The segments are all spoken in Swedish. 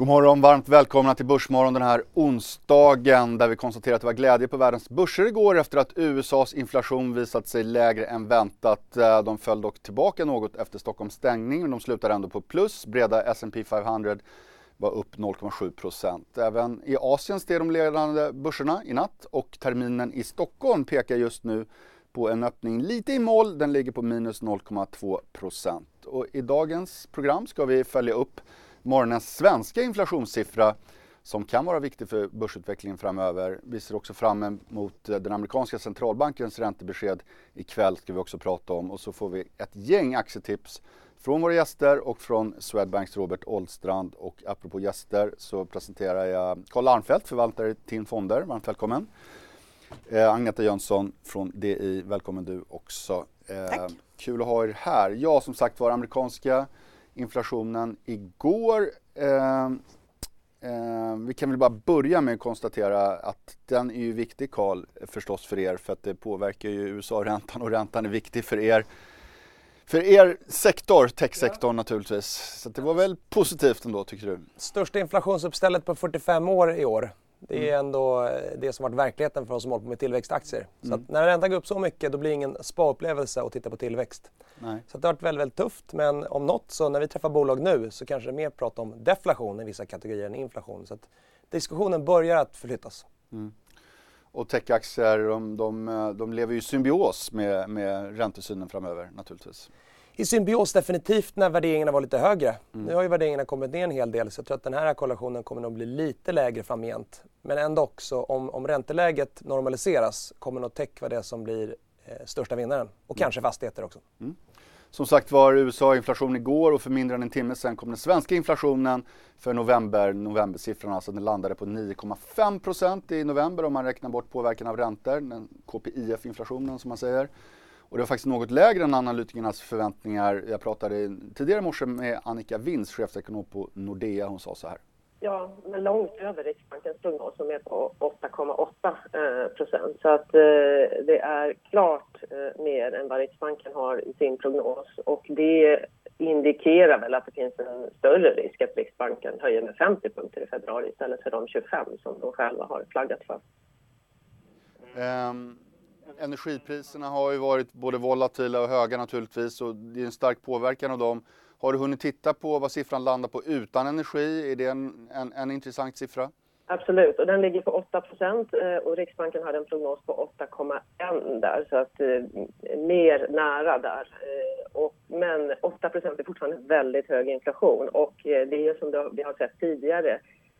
God morgon, varmt välkomna till Börsmorgon den här onsdagen där vi konstaterar att det var glädje på världens börser igår efter att USAs inflation visat sig lägre än väntat. Eh, de föll dock tillbaka något efter Stockholms stängning men de slutar ändå på plus. Breda S&P 500 var upp 0,7% Även i Asien steg de ledande börserna i natt och terminen i Stockholm pekar just nu på en öppning lite i mål. Den ligger på minus 0,2 Och i dagens program ska vi följa upp morgonens svenska inflationssiffra som kan vara viktig för börsutvecklingen framöver. Vi ser också fram emot eh, den amerikanska centralbankens räntebesked ikväll ska vi också prata om och så får vi ett gäng aktietips från våra gäster och från Swedbanks Robert Oldstrand och apropå gäster så presenterar jag Karl Armfelt, förvaltare i TIN Fonder. Varmt välkommen. Eh, Agneta Jönsson från DI, välkommen du också. Eh, Tack. Kul att ha er här. Ja, som sagt var, amerikanska inflationen igår. Eh, eh, vi kan väl bara börja med att konstatera att den är ju viktig Karl förstås för er för att det påverkar ju USA-räntan och räntan är viktig för er för er sektor, techsektorn ja. naturligtvis. Så det var väl positivt ändå tycker du? Största inflationsuppstället på 45 år i år. Det är mm. ändå eh, det som varit verkligheten för oss som håller på med tillväxtaktier. Så mm. när räntan går upp så mycket då blir det ingen spa-upplevelse att titta på tillväxt. Nej. Så det har varit väldigt, väldigt tufft men om något så när vi träffar bolag nu så kanske det är mer prat om deflation i vissa kategorier än inflation. Så att diskussionen börjar att förflyttas. Mm. Och techaktier de, de, de lever ju i symbios med, med räntesynen framöver naturligtvis i symbios definitivt när värderingarna var lite högre. Mm. Nu har ju värderingarna kommit ner en hel del så jag tror att den här korrelationen kommer nog bli lite lägre framgent. Men ändå också om, om ränteläget normaliseras kommer nog tech vara det som blir eh, största vinnaren och mm. kanske fastigheter också. Mm. Som sagt var USA-inflation igår och för mindre än en timme sedan kom den svenska inflationen för november, novembersiffrorna, alltså den landade på 9,5% i november om man räknar bort påverkan av räntor, den KPIF-inflationen som man säger. Och det var faktiskt något lägre än analytikernas förväntningar. Jag pratade tidigare i morse med Annika Wins, chefsekonom på Nordea. Hon sa så här. Ja, men långt över Riksbankens prognos som är på 8,8 eh, procent. Så att eh, det är klart eh, mer än vad Riksbanken har i sin prognos. Och det indikerar väl att det finns en större risk att Riksbanken höjer med 50 punkter i februari istället för de 25 som de själva har flaggat för. Um energipriserna har ju varit både volatila och höga naturligtvis och det är en stark påverkan av dem. Har du hunnit titta på vad siffran landar på utan energi? Är det en, en, en intressant siffra? Absolut, och den ligger på 8 eh, och Riksbanken hade en prognos på 8,1 där, så att eh, mer nära där. Eh, och, men 8% är fortfarande väldigt hög inflation och eh, det är som vi har sett tidigare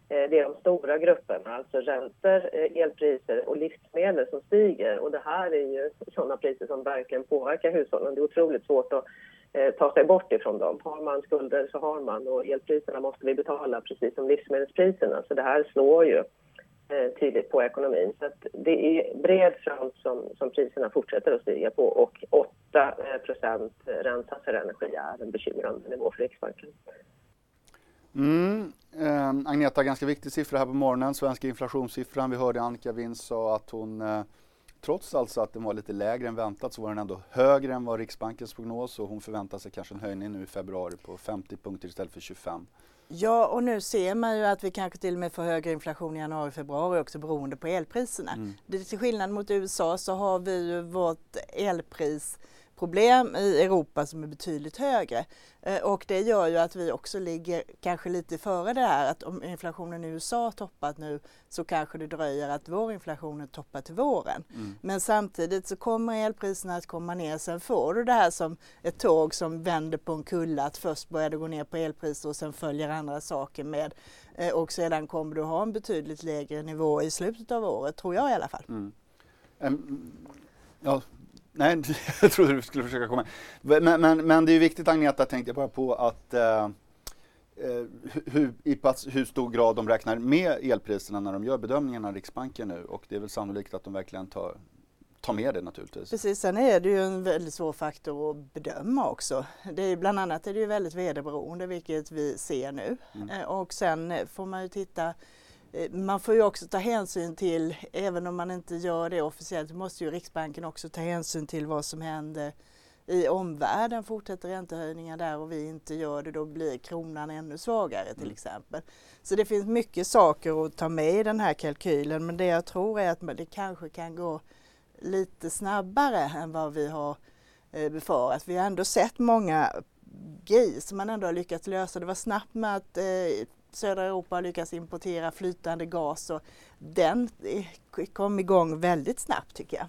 eh, det är de stora grupperna, alltså räntor, eh, elpriser och livsmedel som stiger. Och det här är ju sådana priser som verkligen påverkar hushållen. Det är otroligt svårt att Eh, ta sig bort ifrån dem. Har man skulder så har man och elpriserna måste vi betala precis som livsmedelspriserna. Så det här slår ju eh, tydligt på ekonomin. Så det är bred front som, som priserna fortsätter att stiga på och 8 eh, ränta för energi är en bekymrande nivå för Riksbanken. Mm. Eh, Agneta, ganska viktig siffra här på morgonen, svenska inflationssiffran. Vi hörde Annika Wind sa att hon eh, trots alltså att den var lite lägre än väntat så var den ändå högre än vad Riksbankens prognos och hon förväntar sig kanske en höjning nu i februari på 50 punkter istället för 25. Ja, och nu ser man ju att vi kanske till och med får högre inflation i januari och februari också beroende på elpriserna. Mm. Det, till skillnad mot USA så har vi ju vårt elpris problem i Europa som är betydligt högre. Eh, och det gör ju att vi också ligger kanske lite före det här att om inflationen i USA toppat nu så kanske det dröjer att vår inflation toppar till våren. Mm. Men samtidigt så kommer elpriserna att komma ner. Sen får du det här som ett tåg som vänder på en kulla att först börjar det gå ner på elpriser och sen följer andra saker med. Eh, och sedan kommer du ha en betydligt lägre nivå i slutet av året, tror jag i alla fall. Mm. Um, ja, Nej, jag trodde du skulle försöka komma. Men, men, men det är viktigt Agneta, tänkte jag bara på att eh, eh, hur, i pass, hur stor grad de räknar med elpriserna när de gör bedömningarna, Riksbanken nu. Och det är väl sannolikt att de verkligen tar, ta med det naturligtvis. Precis, sen är det ju en väldigt svår faktor att bedöma också. Det är, bland annat är det ju väldigt vederberoende vilket vi ser nu. Mm. Eh, och sen får man ju titta man får ju också ta hänsyn till, även om man inte gör det officiellt, måste ju Riksbanken också ta hänsyn till vad som händer i omvärlden. Fortsätter räntehöjningar där och vi inte gör det, då blir kronan ännu svagare till mm. exempel. Så det finns mycket saker att ta med i den här kalkylen, men det jag tror är att det kanske kan gå lite snabbare än vad vi har eh, befarat. Vi har ändå sett många grejer som man ändå har lyckats lösa. Det var snabbt med att eh, södra Europa har lyckats importera flytande gas och den eh, kom igång väldigt snabbt tycker jag.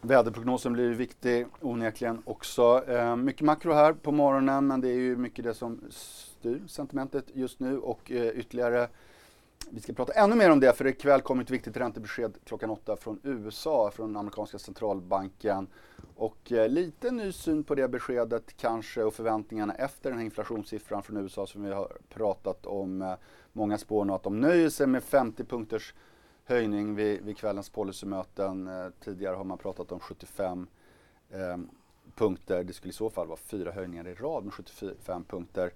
Väderprognosen blir viktig onekligen också. Eh, mycket makro här på morgonen men det är ju mycket det som styr sentimentet just nu och eh, ytterligare vi ska prata ännu mer om det för ikväll kommer ett viktigt räntebesked klockan åtta från USA, från amerikanska centralbanken. Och eh, lite ny syn på det beskedet kanske och förväntningarna efter den här inflationssiffran från USA som vi har pratat om. Eh, många spår nu att de nöjer sig med 50 punkters höjning vid, vid kvällens policymöten. Eh, tidigare har man pratat om 75 eh, punkter. Det skulle i så fall vara fyra höjningar i rad med 75 punkter.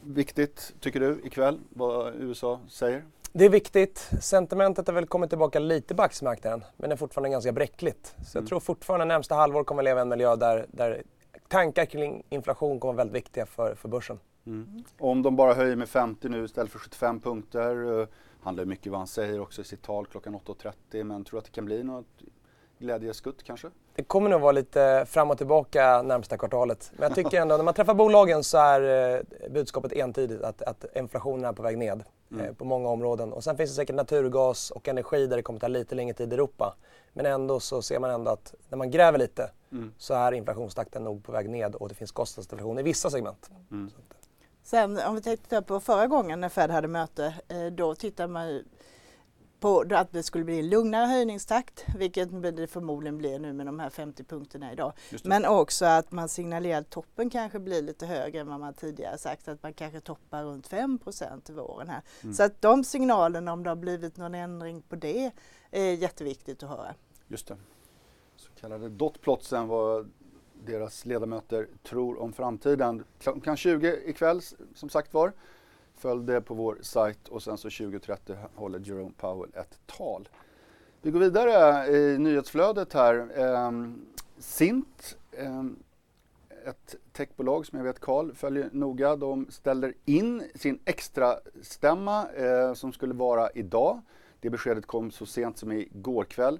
Viktigt, tycker du, ikväll vad USA säger? Det är viktigt. Sentimentet har väl kommit tillbaka lite på aktiemarknaden, men det är fortfarande ganska bräckligt. Så mm. jag tror fortfarande närmsta halvår kommer vi leva i en miljö där, där tankar kring inflation kommer vara väldigt viktiga för, för börsen. Mm. Om de bara höjer med 50 nu istället för 75 punkter, uh, handlar mycket om vad han säger också i sitt tal klockan 8.30, men tror att det kan bli något glädjeskutt kanske? Det kommer nog vara lite fram och tillbaka närmsta kvartalet. Men jag tycker ändå när man träffar bolagen så är eh, budskapet entydigt att, att inflationen är på väg ned mm. eh, på många områden. Och sen finns det säkert naturgas och energi där det kommer ta lite längre tid i Europa. Men ändå så ser man ändå att när man gräver lite mm. så är inflationstakten nog på väg ned och det finns kostnadsinflation i vissa segment. Mm. Sen om vi tittar på förra gången när Fed hade möte, eh, då tittar man på att det skulle bli en lugnare höjningstakt, vilket det förmodligen blir nu med de här 50 punkterna idag. Men också att man signalerar att toppen kanske blir lite högre än vad man tidigare sagt, att man kanske toppar runt 5% i våren här. Mm. Så att de signalerna, om det har blivit någon ändring på det, är jätteviktigt att höra. Just det. Så kallade dotplotsen vad deras ledamöter tror om framtiden. Klockan 20 ikväll som sagt var Följ det på vår sajt och sen så 2030 håller Jerome Powell ett tal. Vi går vidare i nyhetsflödet här. Eh, Sint, eh, ett techbolag som jag vet Karl följer noga. De ställer in sin extra stämma eh, som skulle vara idag. Det beskedet kom så sent som igår kväll.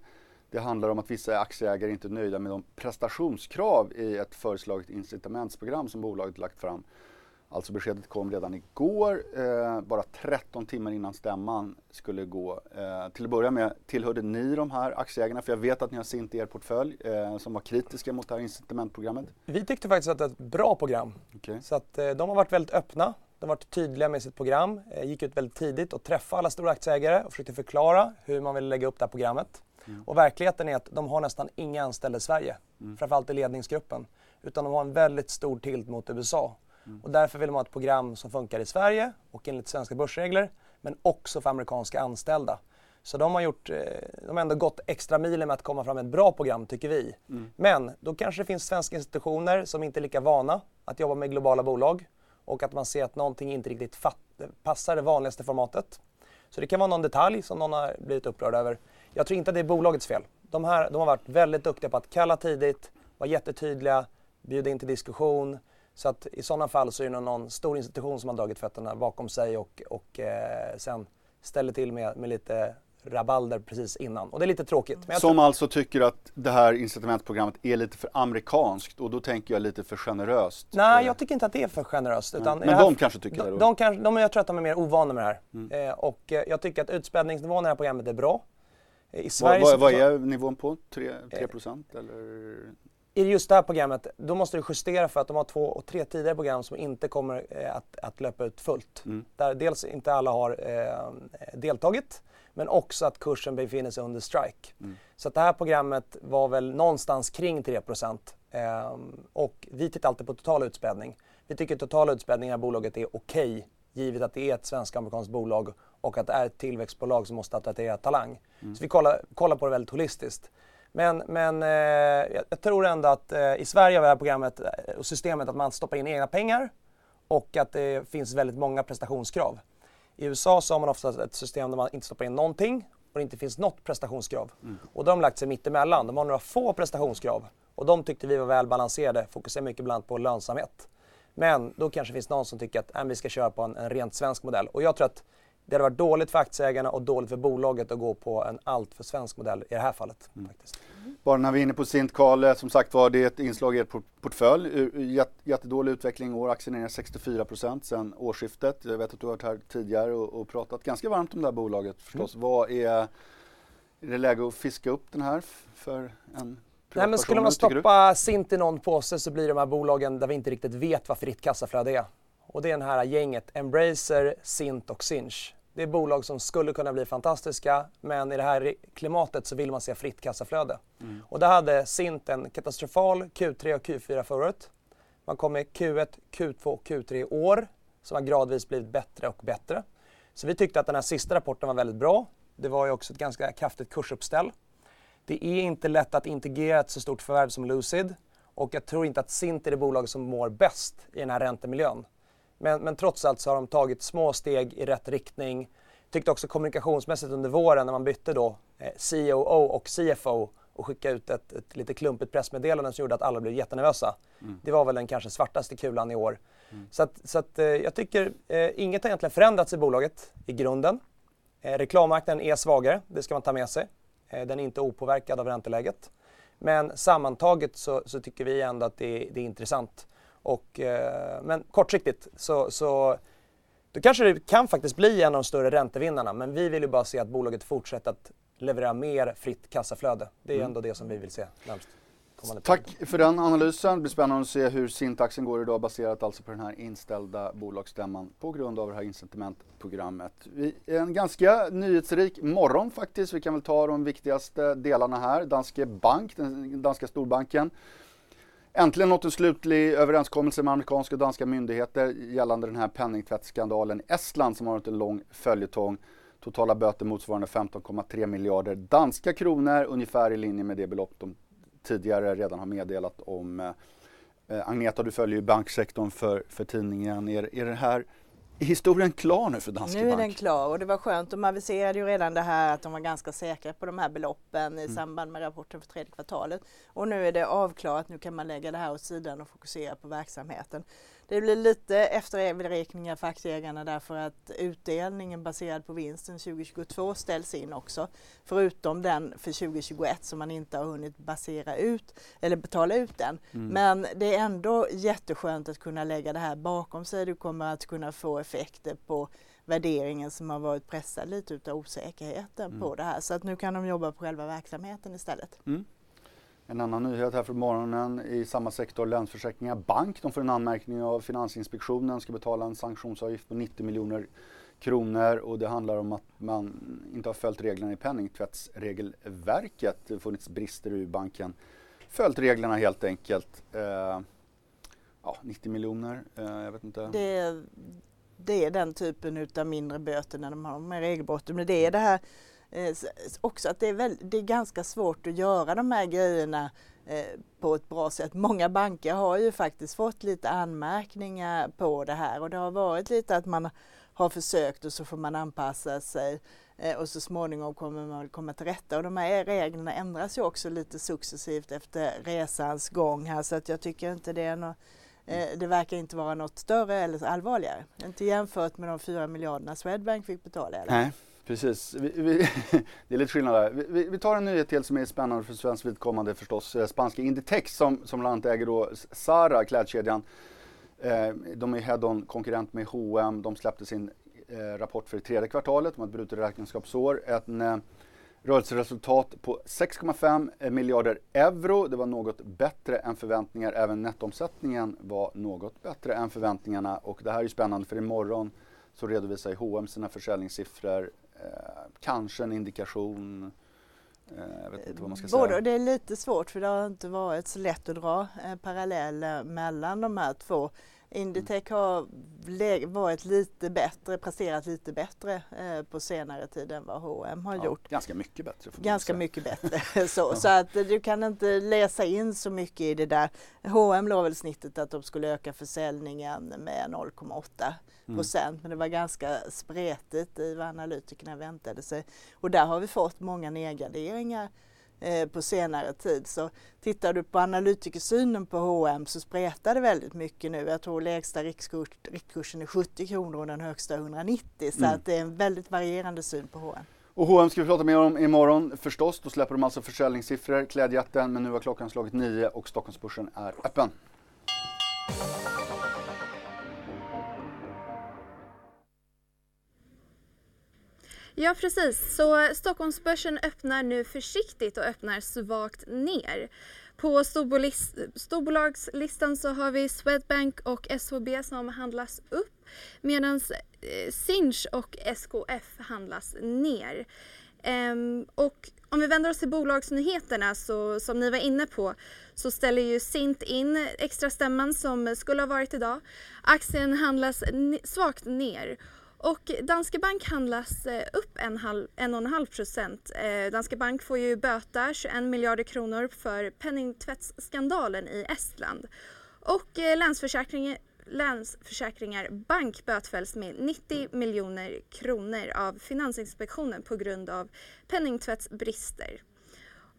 Det handlar om att vissa aktieägare inte är nöjda med de prestationskrav i ett föreslaget incitamentsprogram som bolaget lagt fram. Alltså beskedet kom redan igår, eh, bara 13 timmar innan stämman skulle gå. Eh, till att börja med, tillhörde ni de här aktieägarna? För jag vet att ni har Sint i er portfölj eh, som var kritiska mot det här incitamentprogrammet. Vi tyckte faktiskt att det är ett bra program. Okay. Så att eh, de har varit väldigt öppna. De har varit tydliga med sitt program, eh, gick ut väldigt tidigt och träffade alla stora aktieägare och försökte förklara hur man vill lägga upp det här programmet. Mm. Och verkligheten är att de har nästan inga anställda i Sverige, mm. framförallt i ledningsgruppen. Utan de har en väldigt stor tilt mot USA. Mm. Och därför vill man ha ett program som funkar i Sverige och enligt svenska börsregler, men också för amerikanska anställda. Så de har, gjort, eh, de har ändå gått extra milen med att komma fram med ett bra program, tycker vi. Mm. Men då kanske det finns svenska institutioner som inte är lika vana att jobba med globala bolag och att man ser att någonting inte riktigt passar det vanligaste formatet. Så det kan vara någon detalj som någon har blivit upprörd över. Jag tror inte att det är bolagets fel. De, här, de har varit väldigt duktiga på att kalla tidigt, vara jättetydliga, bjuda in till diskussion, så att i sådana fall så är det någon stor institution som har dragit fötterna bakom sig och, och eh, sen ställer till med, med lite rabalder precis innan. Och det är lite tråkigt. som tror... alltså tycker att det här incitamentprogrammet är lite för amerikanskt och då tänker jag lite för generöst. Nej, jag tycker inte att det är för generöst. Utan Men de kanske tycker de, det? Då. De, de, jag tror att de är mer ovana med det här. Mm. Eh, och eh, jag tycker att utspädningsnivån i det här programmet är bra. I Sverige vad, vad, vad är nivån på? 3, 3 procent eller? I just det här programmet, då måste du justera för att de har två och tre tidigare program som inte kommer eh, att, att löpa ut fullt. Mm. Där dels inte alla har eh, deltagit, men också att kursen befinner sig under strike. Mm. Så det här programmet var väl någonstans kring 3 eh, och vi tittar alltid på total utspädning. Vi tycker att total utspädning i bolaget är okej, okay, givet att det är ett svensk-amerikanskt bolag och att det är ett tillväxtbolag som måste attrahera talang. Mm. Så vi kollar, kollar på det väldigt holistiskt. Men, men eh, jag tror ändå att eh, i Sverige har vi det här programmet eh, och systemet att man stoppar in egna pengar och att det finns väldigt många prestationskrav. I USA så har man ofta ett system där man inte stoppar in någonting och det inte finns något prestationskrav. Mm. Och då har de lagt sig mittemellan. De har några få prestationskrav och de tyckte vi var väl balanserade, fokuserar mycket bland på lönsamhet. Men då kanske finns någon som tycker att äh, vi ska köra på en, en rent svensk modell. Och jag tror att det hade varit dåligt för aktieägarna och dåligt för bolaget att gå på en alltför svensk modell i det här fallet. Mm. Faktiskt. Bara när vi är inne på Sint Karl, som sagt var det är ett inslag i er portfölj. jättedålig utveckling i år, aktien är ner 64% sedan årsskiftet. Jag vet att du har varit här tidigare och, och pratat ganska varmt om det här bolaget förstås. Mm. Vad är, är det läge att fiska upp den här för en Nej, men skulle man stoppa Sint i någon påse så blir de här bolagen där vi inte riktigt vet vad fritt kassaflöde är. Och det är det här gänget Embracer, Sint och Sinch. Det är bolag som skulle kunna bli fantastiska men i det här klimatet så vill man se fritt kassaflöde. Mm. Och där hade Sint en katastrofal Q3 och Q4 förra året. Man kom med Q1, Q2 och Q3 i år som har gradvis blivit bättre och bättre. Så vi tyckte att den här sista rapporten var väldigt bra. Det var ju också ett ganska kraftigt kursuppställ. Det är inte lätt att integrera ett så stort förvärv som Lucid och jag tror inte att Sint är det bolag som mår bäst i den här räntemiljön. Men, men trots allt så har de tagit små steg i rätt riktning. Tyckte också kommunikationsmässigt under våren när man bytte då eh, COO och CFO och skickade ut ett, ett lite klumpigt pressmeddelande som gjorde att alla blev jättenervösa. Mm. Det var väl den kanske svartaste kulan i år. Mm. Så, att, så att, eh, jag tycker eh, inget har egentligen förändrats i bolaget i grunden. Eh, reklammarknaden är svagare, det ska man ta med sig. Eh, den är inte opåverkad av ränteläget. Men sammantaget så, så tycker vi ändå att det, det är intressant. Och, eh, men kortsiktigt så, så då kanske det kan faktiskt bli en av de större räntevinnarna. Men vi vill ju bara se att bolaget fortsätter att leverera mer fritt kassaflöde. Det är mm. ändå det som vi vill se närmast. Tack för den analysen. Det blir spännande att se hur Sintaxen går idag baserat alltså på den här inställda bolagsstämman på grund av det här incitamentprogrammet. En ganska nyhetsrik morgon faktiskt. Vi kan väl ta de viktigaste delarna här. Danske Bank, den danska storbanken. Äntligen nått en slutlig överenskommelse med amerikanska och danska myndigheter gällande den här penningtvättsskandalen i Estland som har varit en lång följetong. Totala böter motsvarande 15,3 miljarder danska kronor, ungefär i linje med det belopp de tidigare redan har meddelat om. Eh, Agneta, du följer ju banksektorn för, för tidningen. Är, är det här är historien klar nu för Danske Bank? Nu är den klar och det var skönt. De aviserade ju redan det här att de var ganska säkra på de här beloppen i mm. samband med rapporten för tredje kvartalet. Och nu är det avklarat. Nu kan man lägga det här åt sidan och fokusera på verksamheten. Det blir lite efterräkningar för aktieägarna därför att utdelningen baserad på vinsten 2022 ställs in också. Förutom den för 2021 som man inte har hunnit basera ut eller betala ut än. Mm. Men det är ändå jätteskönt att kunna lägga det här bakom sig. Du kommer att kunna få effekter på värderingen som har varit pressad lite utav osäkerheten mm. på det här. Så att nu kan de jobba på själva verksamheten istället. Mm. En annan nyhet här från morgonen i samma sektor, Länsförsäkringar Bank. De får en anmärkning av Finansinspektionen, ska betala en sanktionsavgift på 90 miljoner kronor och det handlar om att man inte har följt reglerna i penningtvättsregelverket. Det har funnits brister i banken. Följt reglerna helt enkelt. Eh, ja, 90 miljoner, eh, jag vet inte. Det, det är den typen av mindre böter när de har med regelbrotten. Men det är det här eh, också att det är, väl, det är ganska svårt att göra de här grejerna eh, på ett bra sätt. Många banker har ju faktiskt fått lite anmärkningar på det här och det har varit lite att man har försökt och så får man anpassa sig eh, och så småningom kommer man komma till rätta. Och de här reglerna ändras ju också lite successivt efter resans gång här så att jag tycker inte det är något eh, det verkar inte vara något större eller allvarligare. Inte jämfört med de fyra miljarderna Swedbank fick betala. Eller? Nej. Precis, vi, vi, det är lite skillnad där. Vi, vi, tar en nyhet till som är spännande för svenskt vidkommande förstås. Eh, spanska Inditex som, som bland annat äger då Zara, klädkedjan. Eh, de är head-on konkurrent med H&M. De släppte sin eh, rapport för det tredje kvartalet. De har ett brutet räkenskapsår. Ett eh, rörelseresultat på 6,5 eh, miljarder euro. Det var något bättre än förväntningar. Även nettomsättningen var något bättre än förväntningarna. Och det här är spännande för imorgon så redovisar H&M sina försäljningssiffror kanske en indikation. Eh, jag vet inte vad man ska Både, säga. Det är lite svårt för det har inte varit så lätt att dra eh, paralleller mellan de här två. Inditech har varit lite bättre, presterat lite bättre eh, på senare tid än vad H&M har ja, gjort. Ganska mycket bättre. Ganska mycket bättre. så, så att du kan inte läsa in så mycket i det där. H&M låg väl snittet att de skulle öka försäljningen med 0,8 procent mm. men det var ganska spretigt i vad analytikerna väntade sig. Och där har vi fått många nedgraderingar Eh, på senare tid. Så tittar du på analytikersynen på H&M så spretar det väldigt mycket nu. Jag tror lägsta rikskurs, riktkursen är 70 kronor och den högsta 190 så mm. att det är en väldigt varierande syn på H&M. Och H&M ska vi prata mer om imorgon förstås. Då släpper de alltså försäljningssiffror, klädjätten, men nu har klockan slagit nio och Stockholmsbörsen är öppen. Ja precis, så Stockholmsbörsen öppnar nu försiktigt och öppnar svagt ner. På storbolagslistan så har vi Swedbank och SHB som handlas upp medan eh, Sinch och SKF handlas ner. Um, och om vi vänder oss till bolagsnyheterna så som ni var inne på så ställer ju Sint in extra stämman som skulle ha varit idag. Aktien handlas svagt ner och Danske Bank handlas eh, upp en, halv, en och en halv procent. Eh, Danske Bank får ju böta 21 miljarder kronor för penningtvättsskandalen i Estland. Och eh, Länsförsäkringen Länsförsäkringar Bank bötfälls med 90 miljoner kronor av Finansinspektionen på grund av penningtvättsbrister.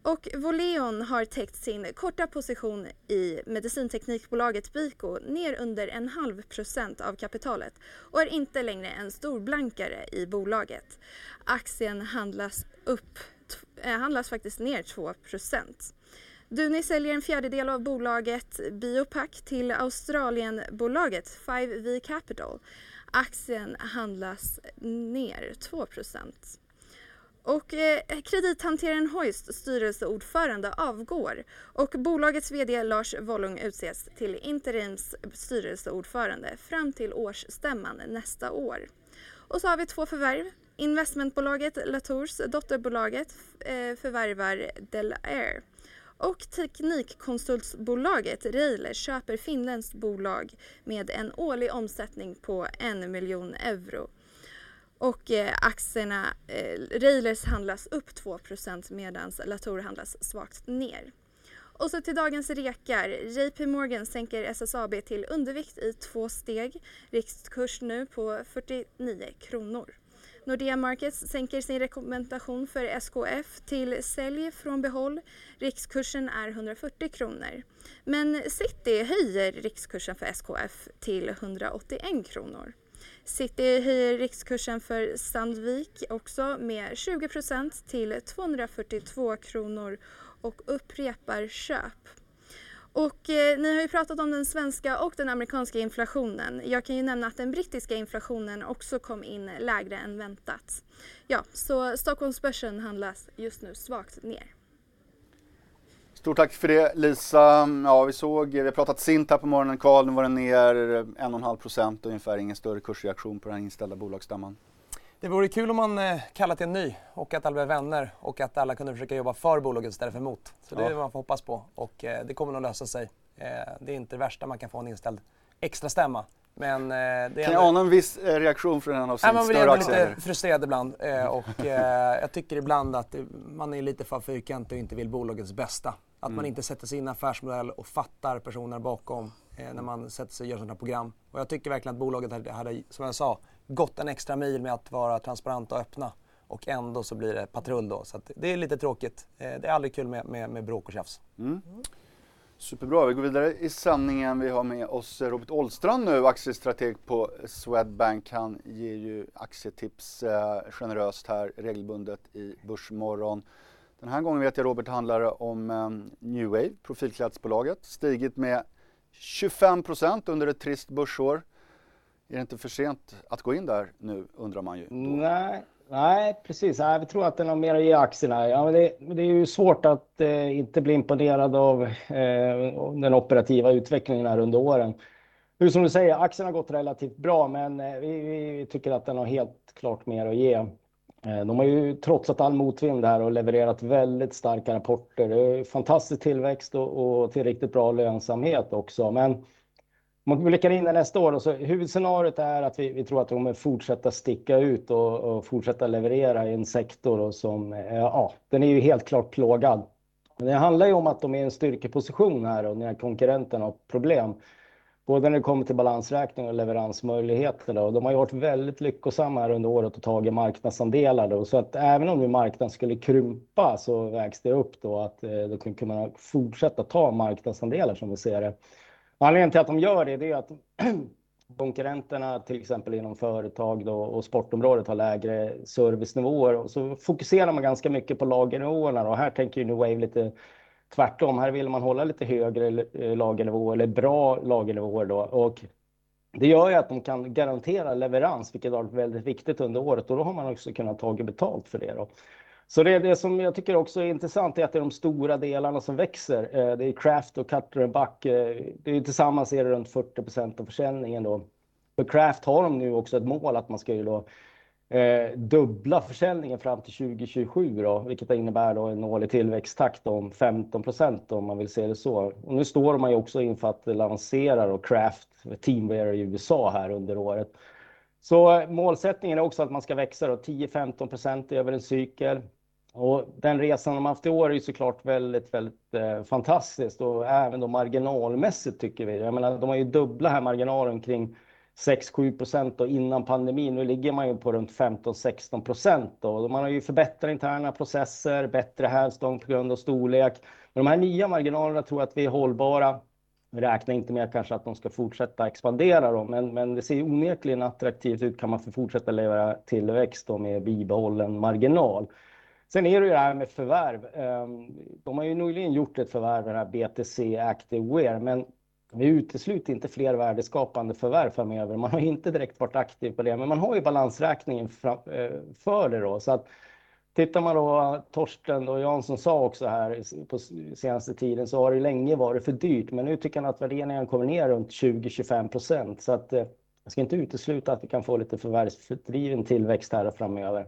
Och Voleon har täckt sin korta position i medicinteknikbolaget Biko ner under en halv procent av kapitalet och är inte längre en storblankare i bolaget. Aktien handlas, upp, eh, handlas faktiskt ner 2 procent. Duni säljer en fjärdedel av bolaget Biopac till Australienbolaget 5V Capital. Aktien handlas ner 2 procent. Och eh, kredithanteraren Hoist styrelseordförande avgår och bolagets VD Lars Wollung utses till interims styrelseordförande fram till årsstämman nästa år. Och så har vi två förvärv. Investmentbolaget Latours dotterbolaget eh, förvärvar Delair och teknikkonsultsbolaget Reiler köper finländskt bolag med en årlig omsättning på en miljon euro. Och eh, aktierna, eh, Railers handlas upp 2 medan Latour handlas svagt ner. Och så till dagens rekar. JP Morgan sänker SSAB till undervikt i två steg. Rikskurs nu på 49 kronor. Nordea Markets sänker sin rekommendation för SKF till sälj från behåll. Rikskursen är 140 kronor. Men City höjer rikskursen för SKF till 181 kronor. City höjer rikskursen för Sandvik också med 20 procent till 242 kronor och upprepar köp. Och eh, ni har ju pratat om den svenska och den amerikanska inflationen. Jag kan ju nämna att den brittiska inflationen också kom in lägre än väntat. Ja, så Stockholmsbörsen handlas just nu svagt ner. Stort tack för det Lisa. Ja, vi såg, vi har pratat Sint här på morgonen. Karl, nu var den ner 1,5 procent ungefär. Ingen större kursreaktion på den inställda bolagsstämman. Det vore kul om man eh, kallar till en ny och att alla blev vänner och att alla kunde försöka jobba för bolaget istället för emot. Så det är det man får hoppas på och eh, det kommer nog lösa sig. Eh, det är inte det värsta man kan få en inställd extra stämma. Men, eh, det kan jag ana en viss eh, reaktion från en av sina större aktier? Man blir lite frustrerad ibland eh, och jag tycker ibland att man är lite för fyrkantig och inte vill bolagets bästa. Att mm. man inte sätter sig in i affärsmodell och fattar personer bakom eh, när man sätter sig och gör sådana här program. Och jag tycker verkligen att bolaget hade, hade, som jag sa, gått en extra mil med att vara transparenta och öppna. Och ändå så blir det patrull då. Så det är lite tråkigt. Eh, det är aldrig kul med, med, med bråk och tjafs. Mm. Superbra, vi går vidare i sändningen. Vi har med oss Robert Ollstrand nu, aktiestrateg på Swedbank. Han ger ju aktietips eh, generöst här regelbundet i Börsmorgon. Den här gången vet jag Robert handlar om ehm, New Wave, profilklädesbolaget. Stigit med 25% under ett trist börsår. Är det inte för sent att gå in där nu undrar man ju. Då. Nej, nej, precis. Nej, vi tror att den har mer att ge aktierna. Ja, men det, det är ju svårt att eh, inte bli imponerad av eh, den operativa utvecklingen här under åren. Hur som du säger, aktien har gått relativt bra, men eh, vi, vi, tycker att den har helt klart mer att ge. Eh, de har ju trotsat all motvind här och levererat väldigt starka rapporter. Det är fantastisk tillväxt och, och till riktigt bra lönsamhet också. Men Om man blickar in i nästa år, så huvudscenariot är att vi, vi tror att de kommer fortsätta sticka ut och, och fortsätta leverera i en sektor och som, eh, ja, den är ju helt klart plågad. Men det handlar ju om att de är i en styrkeposition här och när konkurrenterna har problem. Både när det kommer till balansräkning och leveransmöjligheter. De har ju varit väldigt lyckosamma här under året och tagit marknadsandelar. Då. Så att även om nu marknaden skulle krympa så vägs det upp då att eh, då de kan kunna fortsätta ta marknadsandelar som vi ser det. Anledningen till att de gör det, det är att konkurrenterna till exempel inom företag då, och sportområdet har lägre servicenivåer och så fokuserar man ganska mycket på lagernivåerna och här tänker ju New Wave lite tvärtom. Här vill man hålla lite högre eh, lagernivå eller bra lagernivåer då och det gör ju att de kan garantera leverans, vilket har varit väldigt viktigt under året och då har man också kunnat ta betalt för det då. Så det, det som jag tycker också är intressant är att det är de stora delarna som växer. Eh, det är Craft och Cutter and Buck. Eh, det är tillsammans är det runt 40% av försäljningen då. För Craft har de nu också ett mål att man ska ju då eh, dubbla försäljningen fram till 2027 då, vilket innebär då en årlig tillväxttakt om 15 procent, om man vill se det så. Och nu står man ju också inför att lansera då Craft Teamwear i USA här under året. Så målsättningen är också att man ska växa då 10-15 procent över en cykel. Och den resan de haft i år är ju såklart väldigt, väldigt eh, fantastiskt och även då marginalmässigt tycker vi. Jag menar, de har ju dubbla här marginalen kring 6-7 procent innan pandemin. Nu ligger man ju på runt 15-16 procent och man har ju förbättrat interna processer, bättre hävstång på grund av storlek. Men de här nya marginalerna tror jag att vi är hållbara. Vi räknar inte med kanske att de ska fortsätta expandera då, men, men det ser onekligen attraktivt ut. Kan man få fortsätta leverera tillväxt då med bibehållen marginal. Sen är det ju det här med förvärv. Ehm, de har ju nyligen gjort ett förvärv, den här BTC Activewear, men vi utesluter inte fler värdeskapande förvärv framöver. Man har inte direkt varit aktiv på det, men man har ju balansräkningen eh, för det då. Så att tittar man då, Torsten och Jansson sa också här på senaste tiden så har det länge varit för dyrt, men nu tycker han att värderingen kommer ner runt 20-25 procent. Så att eh, jag ska inte utesluta att vi kan få lite förvärvsdriven tillväxt här framöver.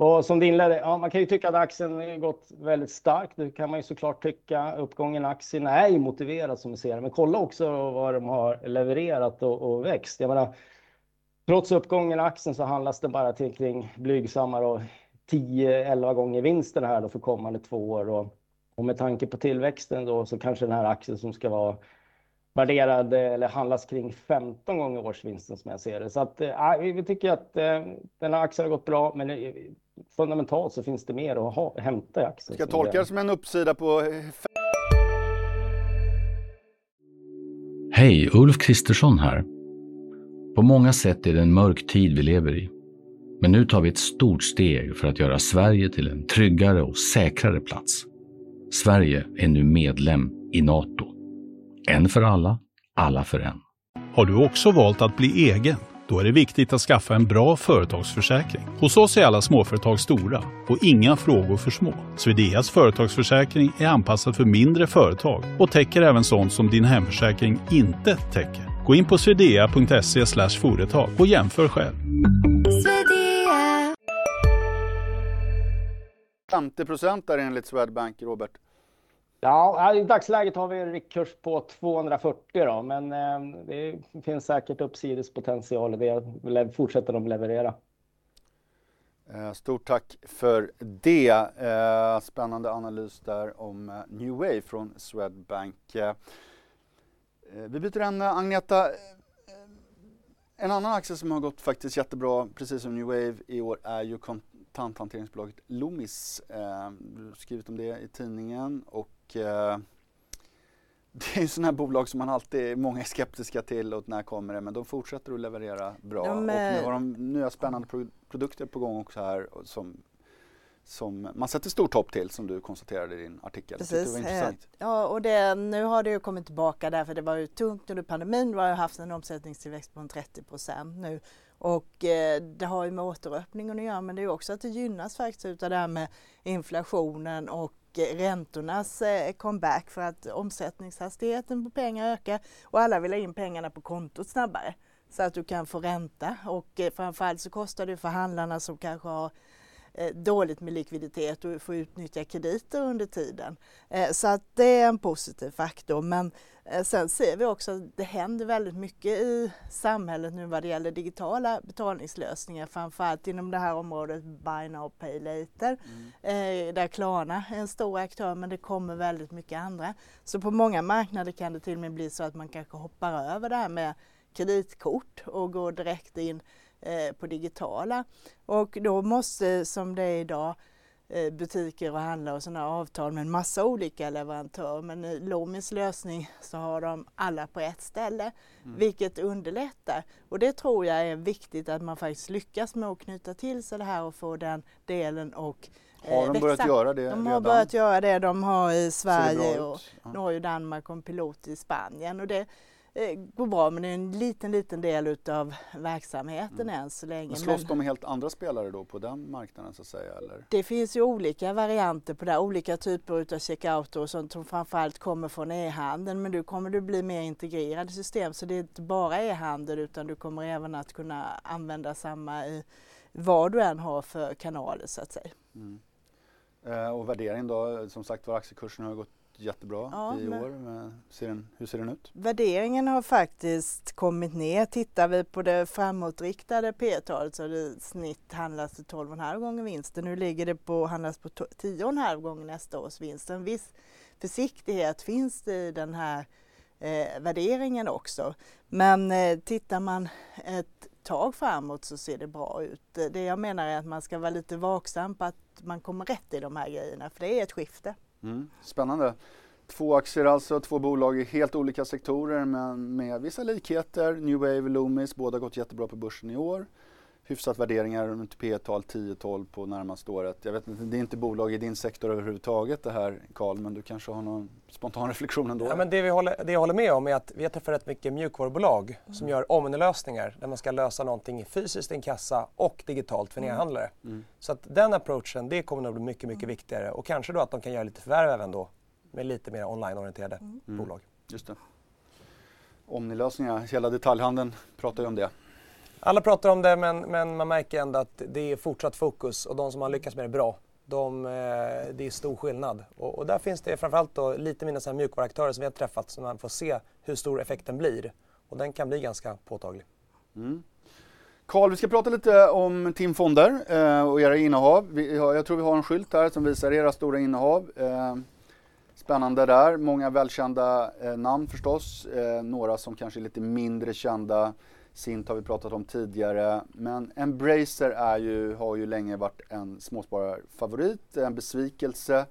Och som du inledde, ja, man kan ju tycka att aktien gått väldigt starkt. Det kan man ju såklart tycka. Uppgången i aktien är ju motiverad som vi ser det. Men kolla också vad de har levererat och, och växt. Jag menar, trots uppgången i aktien så handlas det bara till kring blygsamma 10-11 gånger vinsten här då för kommande två år. Och, och med tanke på tillväxten då så kanske den här aktien som ska vara värderad eller handlas kring 15 gånger årsvinsten som jag ser det. Så att, äh, vi tycker att äh, den här aktien har gått bra, men eh, fundamentalt så finns det mer att ha, hämta i aktien. Ska jag tolka det som en uppsida på... Hej, Ulf Kristersson här. På många sätt är det en mörk tid vi lever i. Men nu tar vi ett stort steg för att göra Sverige till en tryggare och säkrare plats. Sverige är nu medlem i Nato. En för alla, alla för en. Har du också valt att bli egen? Då är det viktigt att skaffa en bra företagsförsäkring. Hos oss är alla småföretag stora och inga frågor för små. Swedeas företagsförsäkring är anpassad för mindre företag och täcker även sånt som din hemförsäkring inte täcker. Gå in på swedea.se företag och jämför själv. 50 procent där enligt Swedbank, Robert. Ja, i dagsläget har vi en riktkurs på 240 då, men eh, det finns säkert uppsidespotential i det. Fortsätter de leverera. Eh, stort tack för det. Eh, spännande analys där om New Wave från Swedbank. Vi byter ämne. Agneta, en annan aktie som har gått faktiskt jättebra, precis som New Wave i år, är ju kontanthanteringsbolaget Loomis. Du har skrivit om det i tidningen och eh, det är ju sådana här bolag som man alltid, många är skeptiska till och när kommer det men de fortsätter att leverera bra. De, och nu har de nya spännande pro produkter på gång också här som, som man sätter stort hopp till som du konstaterade i din artikel. Precis. Det ja, och det, nu har det ju kommit tillbaka därför det var ju tungt under pandemin. Vi har haft en omsättningstillväxt på 30 procent nu och eh, det har ju med återöppningen att göra men det är också att det gynnas faktiskt utav det här med inflationen och räntornas eh, comeback för att omsättningshastigheten på pengar ökar och alla vill ha in pengarna på kontot snabbare. Så att du kan få ränta och eh, framförallt så kostar det för handlarna som kanske har dåligt med likviditet och får utnyttja krediter under tiden. Eh, så att det är en positiv faktor. Men eh, sen ser vi också att det händer väldigt mycket i samhället nu vad det gäller digitala betalningslösningar, framförallt inom det här området Buy Now Pay Later, mm. där Klarna är en stor aktör men det kommer väldigt mycket andra. Så på många marknader kan det till och med bli så att man kanske hoppar över det här med kreditkort och går direkt in eh, på digitala. Och då måste, som det är idag, eh, butiker och handlare och sådana avtal med en massa olika leverantörer. Men i Loomis lösning så har de alla på ett ställe, mm. vilket underlättar. Och det tror jag är viktigt att man faktiskt lyckas med att knyta till sig det här och få den delen och eh, har de växa. börjat göra det? De redan? har börjat göra det. De har i Sverige och Norge och Danmark och en pilot i Spanien. Och det, Eh, går bra men det är en liten, liten del utav verksamheten mm. än så länge. Men slåss de med helt andra spelare då på den marknaden så att säga? Eller? Det finns ju olika varianter på det, olika typer utav checkouter och sånt som framförallt kommer från e-handeln men nu kommer det bli mer integrerade system så det är inte bara e-handel utan du kommer även att kunna använda samma i vad du än har för kanaler så att säga. Mm. Eh, och värderingen då, som sagt var aktiekursen har gått jättebra ja, i år. Ser den, hur ser den ut? Värderingen har faktiskt kommit ner. Tittar vi på det framåtriktade P-talet så har det snitt handlats till 12,5 gånger vinsten. Nu ligger det på handlas på 10,5 gånger nästa års vinst. En viss försiktighet finns det i den här eh, värderingen också. Men eh, tittar man ett tag framåt så ser det bra ut. Det jag menar är att man ska vara lite vaksam på att man kommer rätt i de här grejerna för det är ett skifte. Mm, spännande. Två aktier alltså, två bolag i helt olika sektorer men med vissa likheter. New Wave och Loomis, båda gått jättebra på börsen i år. Hyfsat värderingar runt P tal 10-12 på närmaste året. Jag vet inte, det är inte bolag i din sektor överhuvudtaget det här Karl, men du kanske har någon spontan reflektion ändå? Ja, men det, vi håller, det jag håller med om är att vi har träffat rätt mycket mjukvarubolag mm. som gör omnilösningar där man ska lösa någonting fysiskt i en kassa och digitalt för en mm. e-handlare. Mm. Så att den approachen, det kommer nog bli mycket, mycket mm. viktigare och kanske då att de kan göra lite förvärv även då med lite mer online-orienterade mm. bolag. Just det. Omnilösningar, hela detaljhandeln pratar ju om det. Alla pratar om det men, men man märker ändå att det är fortsatt fokus och de som har lyckats med det bra, de, eh, det är stor skillnad. Och, och där finns det framförallt då lite mindre mjukvaruaktörer som vi har träffat så man får se hur stor effekten blir. Och den kan bli ganska påtaglig. Mm. Karl, vi ska prata lite om Tim Fonder eh, och era innehav. Vi har, jag tror vi har en skylt här som visar era stora innehav. Eh, spännande där, många välkända eh, namn förstås, eh, några som kanske är lite mindre kända. Sint har vi pratat om tidigare, men Embracer är ju, har ju länge varit en småspararfavorit, en besvikelse. eh,